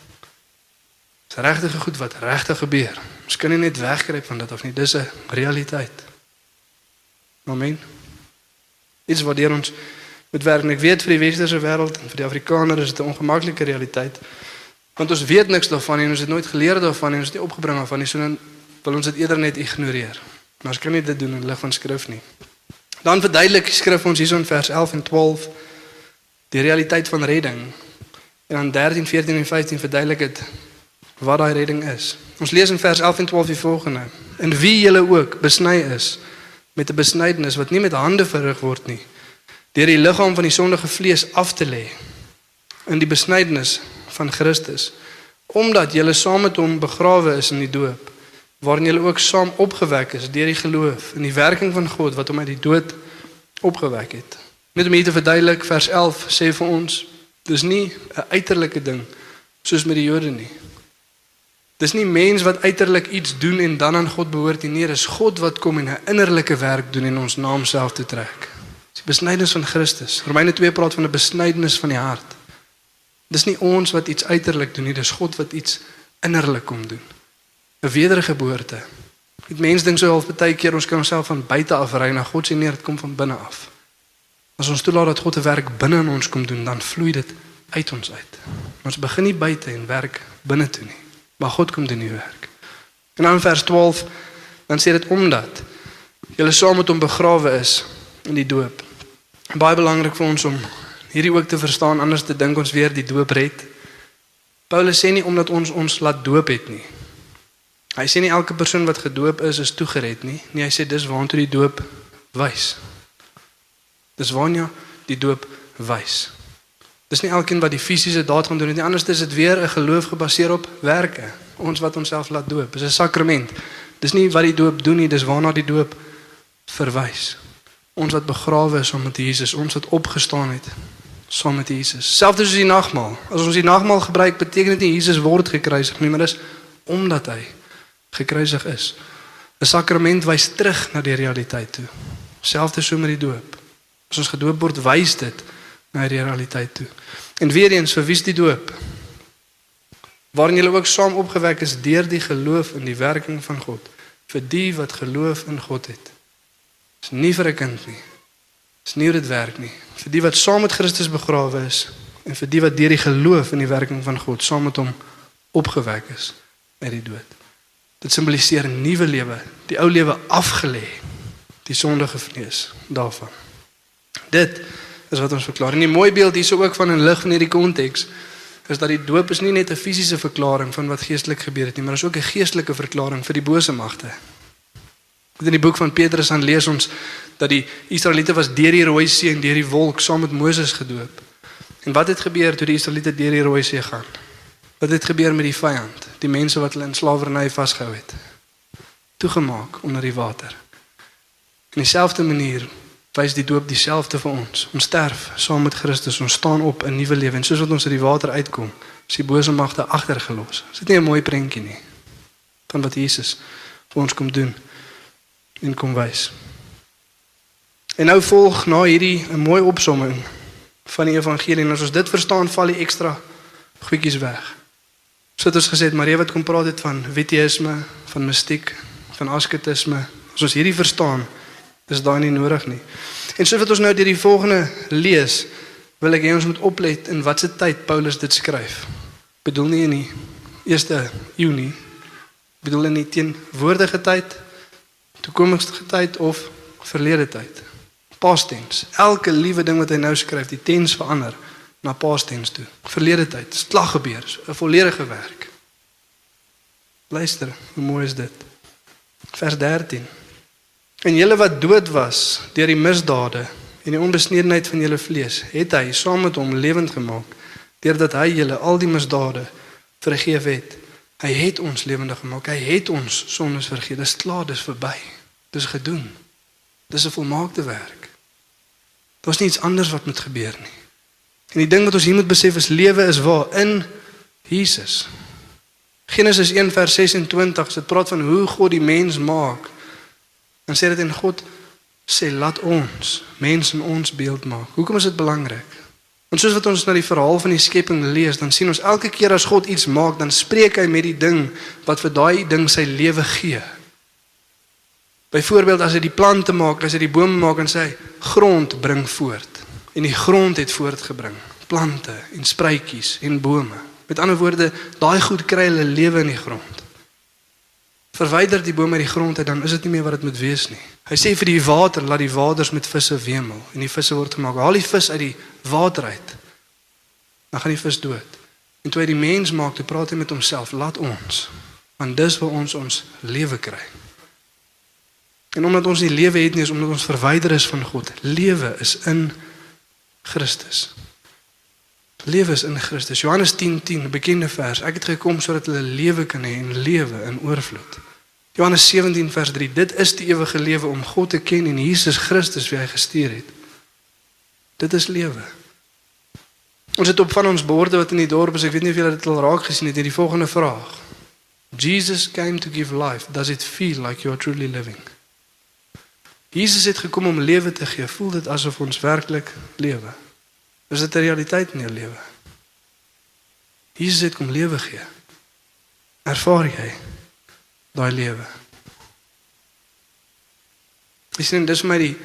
Dis regtig goed wat regtig gebeur. Ons kan nie net wegkruip van dit of nie. Dis 'n realiteit. Amen. Dit is wat deur ons met werk. Ek weet vir die westerse wêreld en vir die Afrikaner is dit 'n ongemaklike realiteit. Want ons weet niks daarvan en ons het nooit geleer daarvan en ons het nie opgebring daarvan nie, so dan wil ons dit eerder net ignoreer. Maar ons kan nie dit doen in lig van skrif nie. Dan verduidelik die skrif ons hierson vers 11 en 12 die realiteit van redding. En dan 13, 14 en 15 verduidelik dit wat daai redding is. Ons lees in vers 11 en 12 die volgende: In wie julle ook besny is met 'n besnydenis wat nie met hande verrig word nie, deur die liggaam van die sondige vlees af te lê in die besnydenis van Christus, omdat julle saam met hom begrawe is in die doop, waarin julle ook saam opgewek is deur die geloof in die werking van God wat hom uit die dood opgewek het. Net om hier te verduidelik, vers 11 sê vir ons, dis nie 'n uiterlike ding soos met die Jode nie. Dis nie mens wat uiterlik iets doen en dan aan God behoort nie. Nee, dis God wat kom en 'n innerlike werk doen en ons naam self te trek. Dis die besnydenis van Christus. Romeine 2 praat van 'n besnydenis van die hart. Dis nie ons wat iets uiterlik doen nie, dis God wat iets innerlik kom doen. 'n Wedergeboorte. Dit mense dink so half baie keer ons kan onsself van buite af reinig. God sê nee, dit kom van binne af. As ons toelaat dat God 'n werk binne in ons kom doen, dan vloei dit uit ons uit. Ons begin nie buite en werk binne toe nie. Maar God kom doen die werk. En dan in vers 12 dan sê dit omdat julle saam met hom begrawe is in die doop. Baie belangrik vir ons om hierdie ook te verstaan anders te dink ons weer die doop red. Paulus sê nie omdat ons ons laat doop het nie. Hy sê nie elke persoon wat gedoop is is toegered nie. Nee, hy sê dis waartoe die doop wys. Dis waarna die doop wys. Dis nie elkeen wat die fisiese daad gaan doen nie. Anders is dit weer 'n geloof gebaseer op werke. Ons wat onsself laat doop. Dis 'n sakrament. Dis nie wat die doop doen nie, dis waarna die doop verwys. Ons wat begrawe is saam met Jesus, ons wat opgestaan het saam met Jesus. Selfs soos die nagmaal. As ons die nagmaal gebruik, beteken dit nie Jesus word gekruisig nie, maar dis omdat hy gekruisig is. 'n Sakrament wys terug na die realiteit toe. Selfs so met die doop. As ons gedoop word, wys dit na die realiteit toe. En weer eens vir wie is die doop? Waarin julle ook saam opgewek is deur die geloof in die werking van God vir die wat geloof in God het. Dis nie vir 'n kind nie. Dis nie hoe dit werk nie. Vir die wat saam met Christus begrawe is en vir die wat deur die geloof in die werking van God saam met hom opgewek is uit die dood. Dit simboliseer 'n nuwe lewe, die ou lewe afgelê, die sondige vlees daarvan. Dit is wat ons verklaar. En die mooi beeld hierso ook van in lig van hierdie konteks is dat die doop is nie net 'n fisiese verklaring van wat geestelik gebeur het nie, maar is ook 'n geestelike verklaring vir die bose magte. In die boek van Petrus dan lees ons dat die Israeliete was deur die Rooi See en deur die wolk saam met Moses gedoop. En wat het gebeur toe die Israeliete deur die Rooi See gaan? Wat het gebeur met die vyand, die mense wat hulle in slawerny vasgehou het? Toegemaak onder die water. In dieselfde manier wys die doop dieselfde vir ons. Ons sterf saam met Christus, ons staan op 'n nuwe lewe en soos wat ons uit die water uitkom, is die bose magte agtergelos. Is dit nie 'n mooi prentjie nie van wat Jesus vir ons kom doen en kom wys? En nou volg na hierdie 'n mooi opsomming van die evangelie en as ons dit verstaan, val die ekstra goedjies weg. So het ons gesê Maria wat kom praat het van witteïsme, van mistiek, van asketisme. As ons hierdie verstaan, Dis daai nie nodig nie. En so wat ons nou deur die volgende lees, wil ek hê ons moet oplet in watter tyd Paulus dit skryf. Bedoel nie in die eerste eeu nie. Bedoel in die teenwoordige tyd, toekomstige tyd of verlede tyd. Past tense. Elke liewe ding wat hy nou skryf, die tens verander na past tense toe. Verlede tyd, slag gebeur, 'n volledige werk. Luister, hoe mooi is dit? Vers 13. En julle wat dood was deur die misdade en die onbesnedenheid van julle vlees, het hy saam met hom lewend gemaak deurdat hy julle al die misdade vergeef het. Hy het ons lewendig gemaak. Hy het ons sondes vergeef. Dis klaar, dis verby. Dis gedoen. Dis 'n volmaakte werk. Daar's niks anders wat moet gebeur nie. En die ding wat ons hier moet besef is lewe is waar in Jesus. Genesis 1:26, dit praat van hoe God die mens maak Dan sê dit en God sê laat ons mens in ons beeld maak. Hoekom is dit belangrik? Want soos wat ons na die verhaal van die skepping lees, dan sien ons elke keer as God iets maak, dan spreek hy met die ding wat vir daai ding sy lewe gee. Byvoorbeeld as hy die plante maak, as hy die bome maak en sê grond bring voort en die grond het voortgebring plante en spruitjies en bome. Met ander woorde, daai goed kry hulle lewe in die grond. Verwyder die boom uit die grond uit dan is dit nie meer wat dit moet wees nie. Hy sê vir die water, laat die waters met visse wemel en die visse word gemaak. Haal die vis uit die water uit. Dan gaan die vis dood. En toe hy die mens maak, toe praat hy met homself, laat ons want dis waar ons ons lewe kry. En omdat ons nie lewe het nie, is omdat ons verwyder is van God. Lewe is in Christus. Lewe is in Christus. Johannes 10:10, 10, 'n bekende vers. Ek het gekom sodat hulle lewe kan hê en lewe in oorvloed. Johannes 17 vers 3. Dit is die ewige lewe om God te ken en Jesus Christus wie hy gestuur het. Dit is lewe. Ons het op van ons borde wat in die dorp is, ek weet nie of julle dit al raak gesien het, hierdie volgende vraag. Jesus came to give life. Does it feel like you are truly living? Jesus het gekom om lewe te gee. Voel dit asof ons werklik lewe? Is dit 'n realiteit in jou lewe? Jesus het kom lewe gee. Ervaar jy daai lewe? Dis net dis my die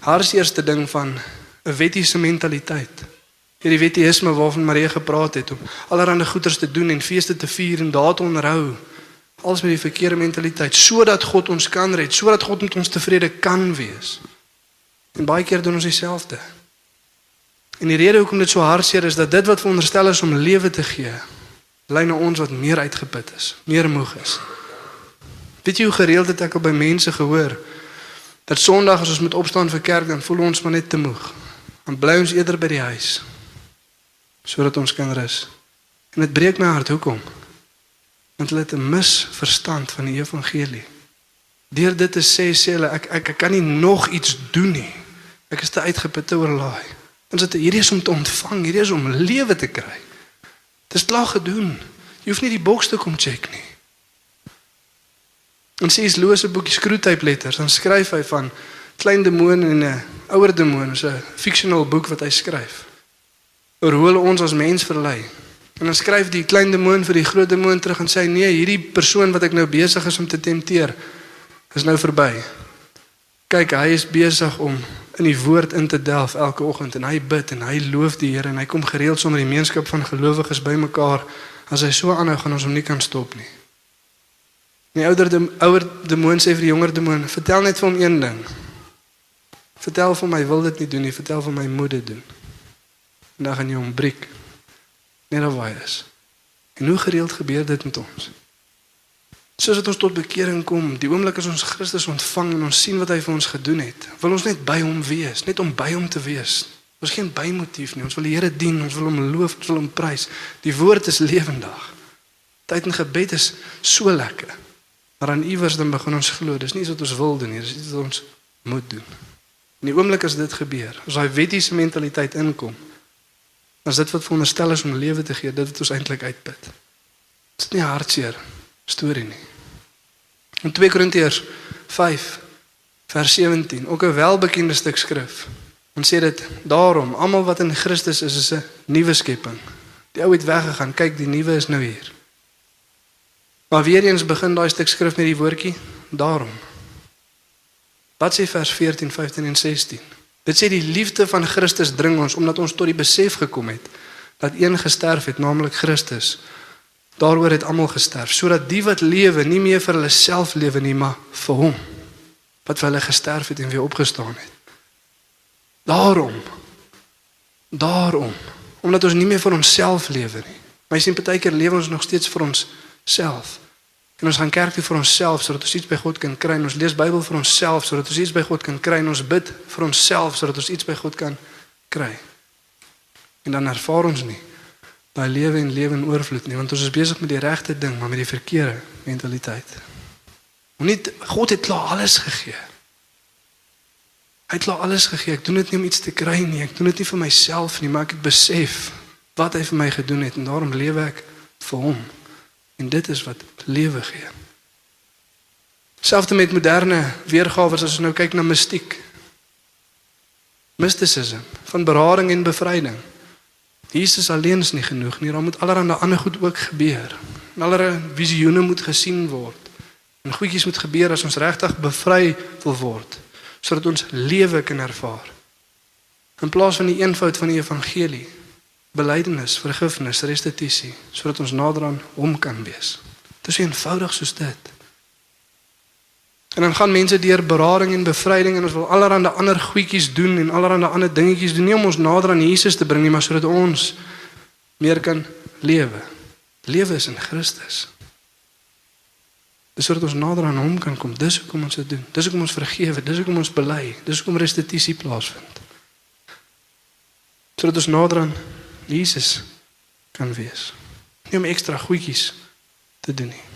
hartseerste ding van 'n wettiese mentaliteit. Hierdie wettiesme waarvan Marie gepraat het om allerlei goeders te doen en feeste te vier en te onderhou. Alles met die verkeerde mentaliteit sodat God ons kan red, sodat God met ons tevrede kan wees. En baie keer doen ons dieselfde. En die rede hoekom dit so hartseer is dat dit wat veronderstel is om lewe te gee, lei na ons wat meer uitgeput is, meer moeg is. Weet jy hoe gereeld het ek al by mense gehoor dat Sondag as ons moet opstaan vir kerk dan voel ons maar net te moeg. Dan bly ons eerder by die huis sodat ons kan rus. En dit breek my hart hoekom? Want hulle het 'n misverstand van die evangelie. Deur dit te sê sê hulle ek, ek ek kan nie nog iets doen nie. Ek is te uitgeput te oorlaai. Ons het hierdie is om te ontvang, hierdie is om lewe te kry. Dis klaar gedoen. Jy hoef nie die boks te kom check nie. En sies lose boekie skroetype letters, dan skryf hy van klein demoon en 'n ouer demoon, so 'n fictional boek wat hy skryf. Oor hoe hulle ons as mens verlei. En dan skryf die klein demoon vir die groot demoon terug en sê nee, hierdie persoon wat ek nou besig is om te tempteer, is nou verby. Kyk, hy is besig om in die woord in te delf elke oggend en hy bid en hy loof die Here en hy kom gereeld sonder die gemeenskap van gelowiges bymekaar. As hy so aanhou, gaan ons hom nie kan stop nie. Die ouer de, ouer demoon sê vir die jonger demoon, vertel net vir hom een ding. Vertel vir my wil dit nie doen nie, vertel vir my moet dit doen. En dan gaan jy hom breek. Net of hy is. En hoe gereeld gebeur dit met ons? Soos dit ons tot bekering kom, die oomblik as ons Christus ontvang en ons sien wat hy vir ons gedoen het, wil ons net by hom wees, net om by hom te wees. Ons geen bymotief nie. Ons wil die Here dien, ons wil hom loof, ons wil hom prys. Die woord is lewendig. Tyd en gebed is so lekker. Maar aan iewers dan begin ons glo, dis nie iets wat ons wil doen nie, dis iets wat ons moet doen. In die oomblik as dit gebeur, as daai wettiese mentaliteit inkom, is dit wat veronderstel is om lewe te gee, dit wat ons eintlik uitput. Dit is nie hartseer storie nie. In 2 Korintiërs 5 vers 17, ook 'n welbekende stuk skrif. Ons sê dit daarom, almal wat in Christus is, is 'n nuwe skepping. Die ou het weggegaan, kyk, die nuwe is nou hier. Maar weer eens begin daai stuk skrif met die woordjie daarom. Wat sê vers 14, 15 en 16? Dit sê die liefde van Christus dring ons omdat ons tot die besef gekom het dat een gesterf het, naamlik Christus. Daaroor het almal gesterf sodat die wat lewe nie meer vir hulle self lewe nie, maar vir hom wat vir hulle gesterf het en weer opgestaan het. Daarom. Daarom, omdat ons nie meer vir onsself lewe nie. Maar sien partykeer lewe ons nog steeds vir ons self. En ons gaan kerk toe vir onsself sodat ons iets by God kan kry. Ons lees Bybel vir onsself sodat ons iets by God kan kry. En ons bid vir onsself sodat ons iets by God kan kry. En dan ervaar ons nie daai lewe en lewe in oorvloed nie, want ons is besig met die regte ding, maar met die verkeerde mentaliteit. Moenie God het klaar alles gegee. Hy het klaar alles gegee. Ek doen dit nie om iets te kry nie. Ek doen dit nie vir myself nie, maar ek het besef wat hy vir my gedoen het en daarom lewe ek vir hom. En dit is wat lewe gee. Selfs met moderne weergawe as ons nou kyk na mistiek. Mysticism van berading en bevryding. Jesus alleen is nie genoeg nie, daar moet allerlei ander goed ook gebeur. Allerlei visioene moet gesien word. En goedjies moet gebeur as ons regtig bevry wil word sodat ons lewe kan ervaar. In plaas van die eenvoud van die evangelie belydenis, vergifnis, restituisie sodat ons nader aan hom kan wees. Dit is so eenvoudig soos dit. En dan gaan mense deur berading en bevryding en ons wil allerlei ander goedjies doen en allerlei ander dingetjies doen nie om ons nader aan Jesus te bring nie, maar sodat ons meer kan lewe. Lewe is in Christus. Dis sodat ons nader aan hom kan kom. Dis hoekom ons dit doen. Dis hoekom ons vergewe, dis hoekom ons bely, dis hoekom restituisie plaasvind. Sodat ons nader aan Jesus kan wees. Nie om ekstra goedjies te doen nie.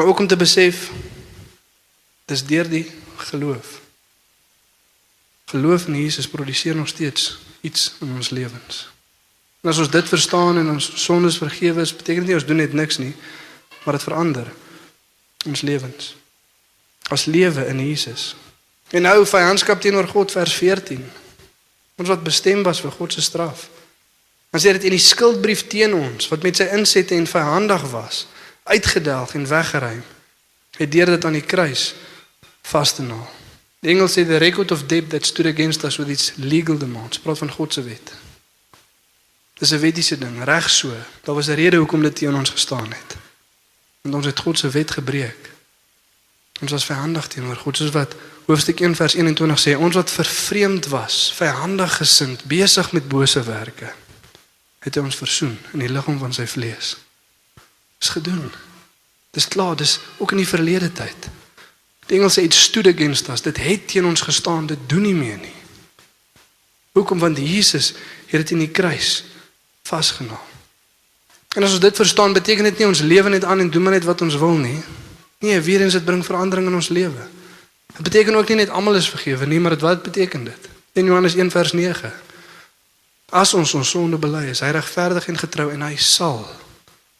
Maar ook om te besef dis deur die geloof. Geloof in Jesus produseer nog steeds iets in ons lewens. En as ons dit verstaan en ons sondes vergewe is, beteken dit nie ons doen net niks nie, maar dit verander ons lewens. Ons lewe in Jesus. En nou vyandskap teenoor God vers 14. Ons wat bestem was vir God se straf. Dan sê dit in die skuldbrief teen ons wat met sy insette en vyandig was, uitgedelg en weggeruim. Het deur dit aan die kruis vas te naal. Die engel sê the record of debt that stood against us with its legal demands. Praat van God se wet. Dis 'n wettiese ding, reg so. Daar was 'n rede hoekom dit teen ons gestaan het. Want ons het God se wet gebreek. Ons was vyandig teenoor God, soos wat hoofstuk 1 vers 21 sê, ons wat vervreemd was, vyandig gesind, besig met bose werke, het hy ons versoen in die liggaam van sy vlees. Dis gedoen. Dis klaar, dis ook in die verlede tyd. Die Engels sê it stood against us. Dit het teen ons gestaan, dit doen nie meer nie. Hoekom want Jesus het dit in die kruis vasgenaam. En as ons dit verstaan, beteken dit nie ons lewe net aan en doen maar net wat ons wil nie. Nee, weer eens dit bring verandering in ons lewe. Dit beteken ook nie net almal is vergewe nie, maar dit wat beteken dit? In Johannes 1 vers 9. As ons ons sonde bely, is hy regverdig en getrou en hy sal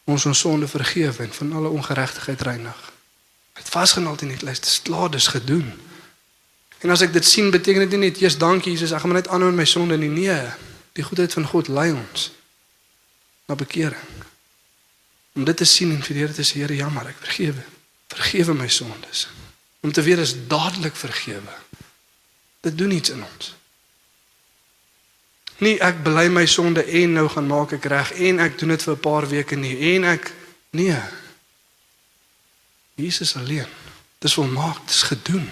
ons ons sonde vergewe en van alle ongeregtigheid reinig. Hy het vasgenaal in die lys, dit is klaar, dis gedoen. En as ek dit sien, beteken dit nie net eers dankie Jesus, ek gaan maar net aanhou in my sonde nie. Nee, die goedheid van God lei ons na bekering. Om dit te sien en vir Here te sê, Here, jammer, ek vergewe. Vergewe my sondes. Om te weet is dadelik vergewe. Dit doen iets in ons. Nie ek bely my sonde en nou gaan maak ek reg en ek doen dit vir 'n paar weke nie en ek nee. Jesus alleen. Dis volmaak, dis gedoen.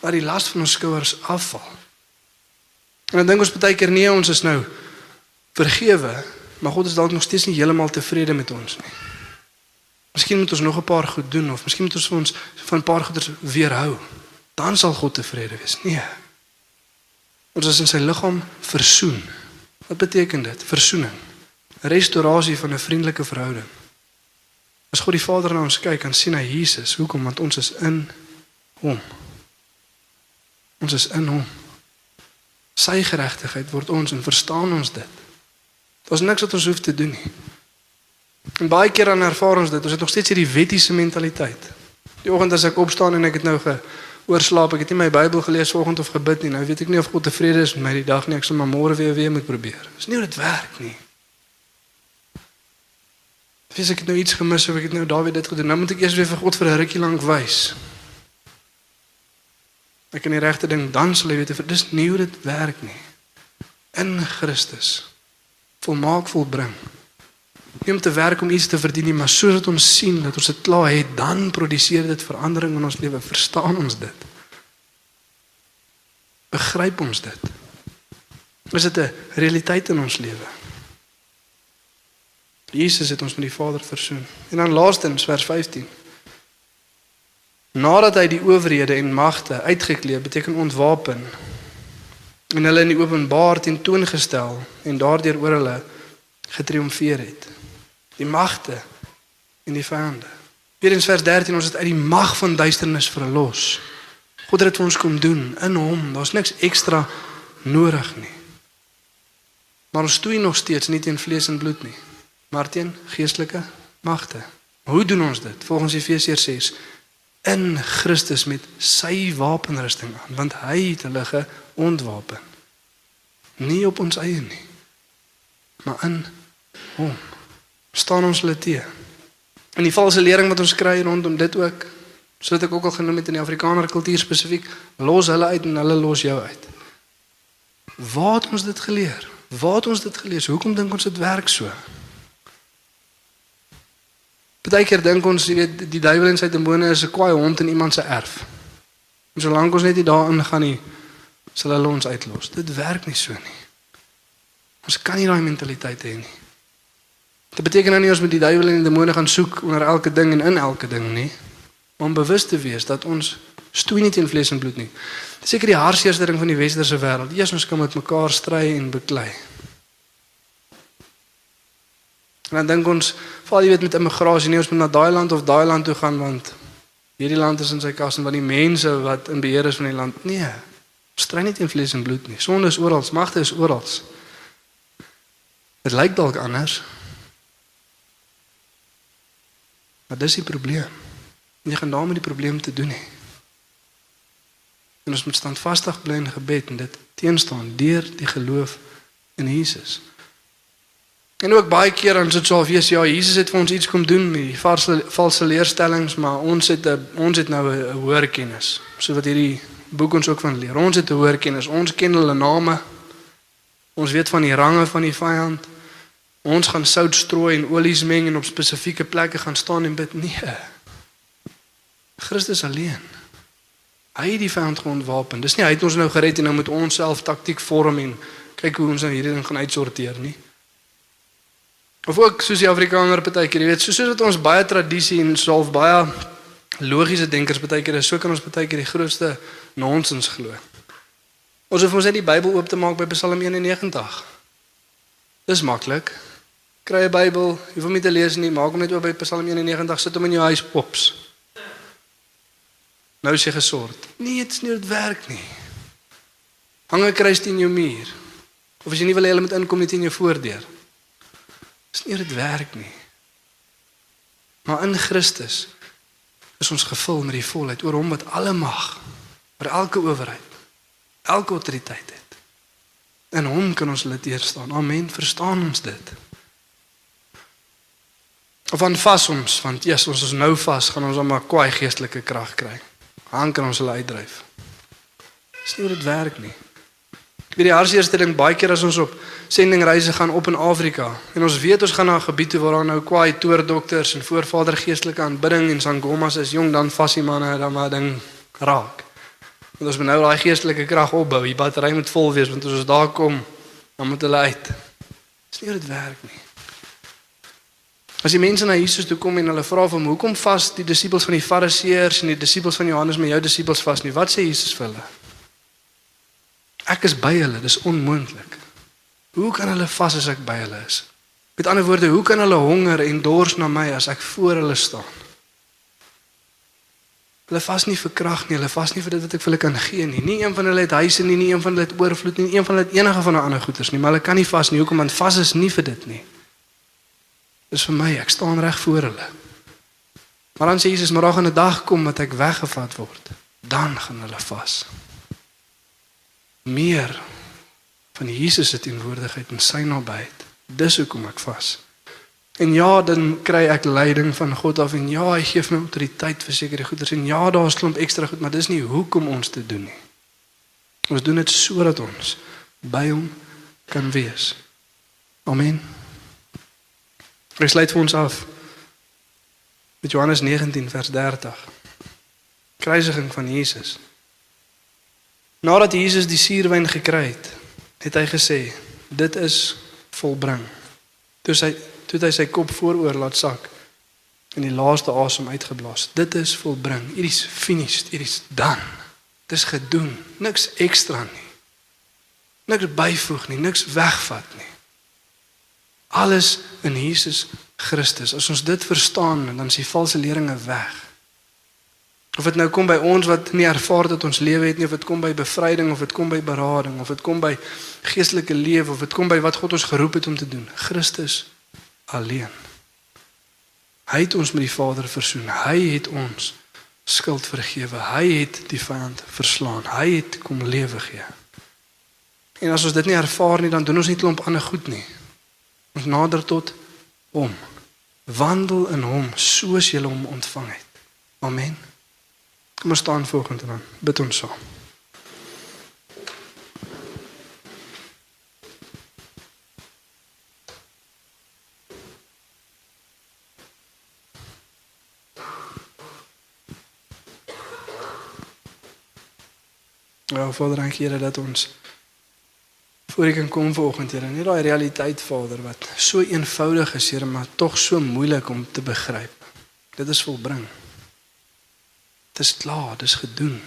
Laat die las van ons skouers afval. En dan dink ons baie keer nee, ons is nou vergewe, maar God is dalk nog steeds nie heeltemal tevrede met ons nie. Miskien moet ons nog 'n paar goed doen of miskien moet ons ons van 'n paar goeders weerhou. Dan sal God tevrede wees. Nee. Ons is in sy liggaam versoen. Wat beteken dit? Versoening. Restaurasie van 'n vriendelike verhouding. As God die Vader na ons kyk, dan sien hy Jesus. Hoekom? Want ons is in hom. Ons is in hom. Sy geregtigheid word ons en verstaan ons dit. Daar's niks wat ons hoef te doen nie. En baie keer dan ervaar ons dit. Ons het nog steeds hierdie wettiese mentaliteit. Die oggend as ek opstaan en ek het nou ge oorslaap, ek het nie my Bybel gelees vanoggend of gebid nie. Nou weet ek nie of God tevrede is met my die dag nie. Ek sal maar môre weer weer moet probeer. Dis nie hoe dit werk nie. Dis ek het nou iets gemis of ek het nou Dawid dit gedoen. Nou moet ek eers weer vir God vir 'n rukkie lank wys. Ek kan die regte ding dan sal jy weet dis nie hoe dit werk nie. In Christus volmaak volbring. Nie om te werk om iets te verdien nie, maar sodat ons sien dat ons dit klaar het, dan produseer dit verandering in ons lewe. Verstaan ons dit? Begryp ons dit? Is dit 'n realiteit in ons lewe? Jesus het ons met die Vader versoen. En dan laastens vers 15. Nadat hy die owerhede en magte uitgeklee, beteken ontwapen en hulle in die openbaar tentoongestel en daardeur oor hulle getriomfeer het die magte en die vyande. In vers 13 ons het uit die mag van duisternis verlos. God het dit vir ons kom doen in hom. Daar's niks ekstra nodig nie. Maar ons stoei nog steeds nie teen vlees en bloed nie, maar teen geestelike magte. Hoe doen ons dit? Volgens Efesiërs 6 in Christus met sy wapenrusting aan, want hy het hulle geontwapen. Nie op ons eie nie, maar in hom staan ons hulle te. En die valse lering wat ons kry rondom dit ook, soos ek ook al genoem het in die Afrikaner kultuur spesifiek, los hulle uit en hulle los jou uit. Waar het ons dit geleer? Waar het ons dit gelees? Hoekom dink ons dit werk so? Partykeer dink ons, jy weet, die duiwel en sy demone is 'n kwaai hond in iemand se erf. En solank ons net nie daarin gaan nie, sal hulle ons uitlos. Dit werk nie so nie. Ons kan nie daai mentaliteit hê nie. Dit beteken nou nie ons moet die duiwel en die demone gaan soek onder elke ding en in elke ding nie, maar om bewus te wees dat ons stoei nie teen vlees en bloed nie. Dis seker die hartseerste ding van die westerse wêreld. Eers ons kan met mekaar stry en beklei. En dan dink ons, val jy weet met immigrasie nie ons moet na daai land of daai land toe gaan want hierdie land is in sy kas en want die mense wat in beheer is van die land. Nee. Ons stry nie teen vlees en bloed nie. Sonde is oral, magte is oral. Dit lyk dalk anders. Maar dis die probleem. Jy gaan daarmee die probleem te doen hê. En ons moet standvastig bly in gebed en dit teenstaan deur die geloof in Jesus. En ook baie keer dan sit so of wees ja, Jesus het vir ons iets kom doen, die valse valse leerstellings, maar ons het 'n ons het nou 'n hoër kennis. So wat hierdie boek ons ook van leer. Ons het 'n hoër kennis. Ons ken hulle name. Ons weet van die range van die vyand. Ons gaan sout strooi en olies meng en op spesifieke plekke gaan staan en bid. Nee. Christus alleen. Hy het die vyand geontwapen. Dis nie hy het ons nou gered en nou moet ons self taktiek vorm en kyk hoe ons nou hierdie ding gaan uitsorteer nie. Of ook soos die Afrikaner partykeer, jy weet, soos wat ons baie tradisie en self baie logiese denkers partykeer is, so kan ons partykeer die grootste nonsens glo. Ons hoef ons net die Bybel oop te maak by Psalm 91. Dis maklik. Kry 'n Bybel, jy hoef hom nie te lees nie, maak hom net oop by Psalm 91, sit hom in jou huis pops. Nou is jy gesort. Nee, dit is nie dit werk nie. Hang 'n kruis teen jou muur. Of as jy nie wil hê hulle moet inkom net in jou voordeur. Dis nie dit werk nie. Maar in Christus is ons gevul met die volheid oor hom wat alle mag, oor elke owerheid, elke autoriteit het. In hom kan ons lid staan. Amen. Verstaan ons dit? Of aan vas ons, want yes, ons is nou vas, gaan ons maar kwaai geestelike krag kry. Han kan ons hulle uitdryf. Dis nie hoe dit werk nie. Weet die hartseerste ding baie keer as ons op sendingreise gaan op in Afrika en ons weet ons gaan na 'n gebied toe waar daar nou kwaai toordokters en voorvader geestelike aanbidding en sangomas is jong dan vas die manne dan maar ding raak. Want ons moet nou daai geestelike krag opbou. Die battery moet vol wees want as ons daar kom dan moet hulle uit. Dis nie hoe dit werk nie. As die mense na Jesus toe kom en hulle vra vir hom, "Hoekom vas die disippels van die Fariseërs en die disippels van Johannes met jou disippels vas nie?" Wat sê Jesus vir hulle? Ek is by hulle, dis onmoontlik. Hoe kan hulle vas as ek by hulle is? Met ander woorde, hoe kan hulle honger en dors na my as ek voor hulle staan? Hulle vas nie vir krag nie, hulle vas nie vir dit wat ek vir hulle kan gee nie. Nie een van hulle het huise nie, nie een van hulle het oorvloed nie, nie een van hulle het enige van 'n ander goederes nie, maar hulle kan nie vas nie. Hoekom? Want vas is nie vir dit nie is vir my, ek staan reg voor hulle. Maar dan sê Jesus, maar daar gaan 'n dag kom wat ek weggevat word. Dan gaan hulle vas. Meer van Jesus se teenwoordigheid en sy nabyheid. Dis hoekom ek vas. En ja, dan kry ek leiding van God af en ja, hy gee my autoriteit vir sekere goeders en ja, daar's klomp ekstra goed, maar dis nie hoekom ons dit doen nie. Ons doen dit sodat ons by hom kan wees. Amen. Hy sluit vir ons af met Johannes 19 vers 30. Kruisiging van Jesus. Nadat Jesus die suurwyn gekry het, het hy gesê, dit is volbring. Toe hy toe hy sy kop vooroor laat sak en die laaste asem uitgeblaas. Dit is volbring. It is finished. It is done. Dit is gedoen. Niks ekstra nie. Niks byvoeg nie, niks wegvat nie. Alles in Jesus Christus. As ons dit verstaan, dan is die valse leringe weg. Of dit nou kom by ons wat nie ervaar dat ons lewe het nie, of dit kom by bevryding of dit kom by berading of dit kom by geestelike lewe of dit kom by wat God ons geroep het om te doen. Christus alleen. Hy het ons met die Vader versoen. Hy het ons skuld vergewe. Hy het die vyand verslaan. Hy het kom lewe gee. En as ons dit nie ervaar nie, dan doen ons nie klomp ander goed nie. Ons nader tot hom. Wandel in hom soos jy hom ontvang het. Amen. Kom ons staan volgende dan. Bid ons saam. Ja, Vader, dankie Here dat ons voor U kan kom vanoggend, Here. Net daai realiteit, Vader, wat so eenvoudig is, Here, maar tog so moeilik om te begryp. Dit is volbring. Dit is klaar, dit is gedoen.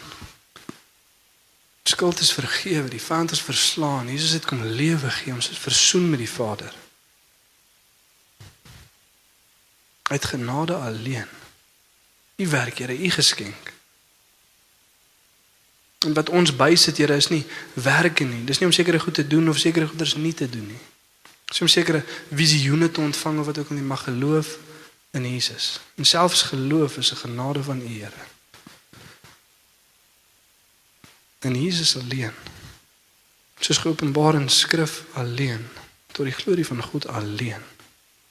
Skuld is vergewe, die vyand is verslaan. Jesus het kom lewe gee, ons is versoen met die Vader. Uit genade alleen. U werk, Here, u geskenk. En wat ons bysit, Here, is nie werke nie. Dis nie om sekere goed te doen of sekere goeders nie te doen nie. Dis om sekere visioene te ontvang wat ook al jy mag geloof in Jesus. En selfs geloof is 'n genade van U, Here. En Jesus alleen. Soos geopenbaar in skrif alleen tot die glorie van God alleen.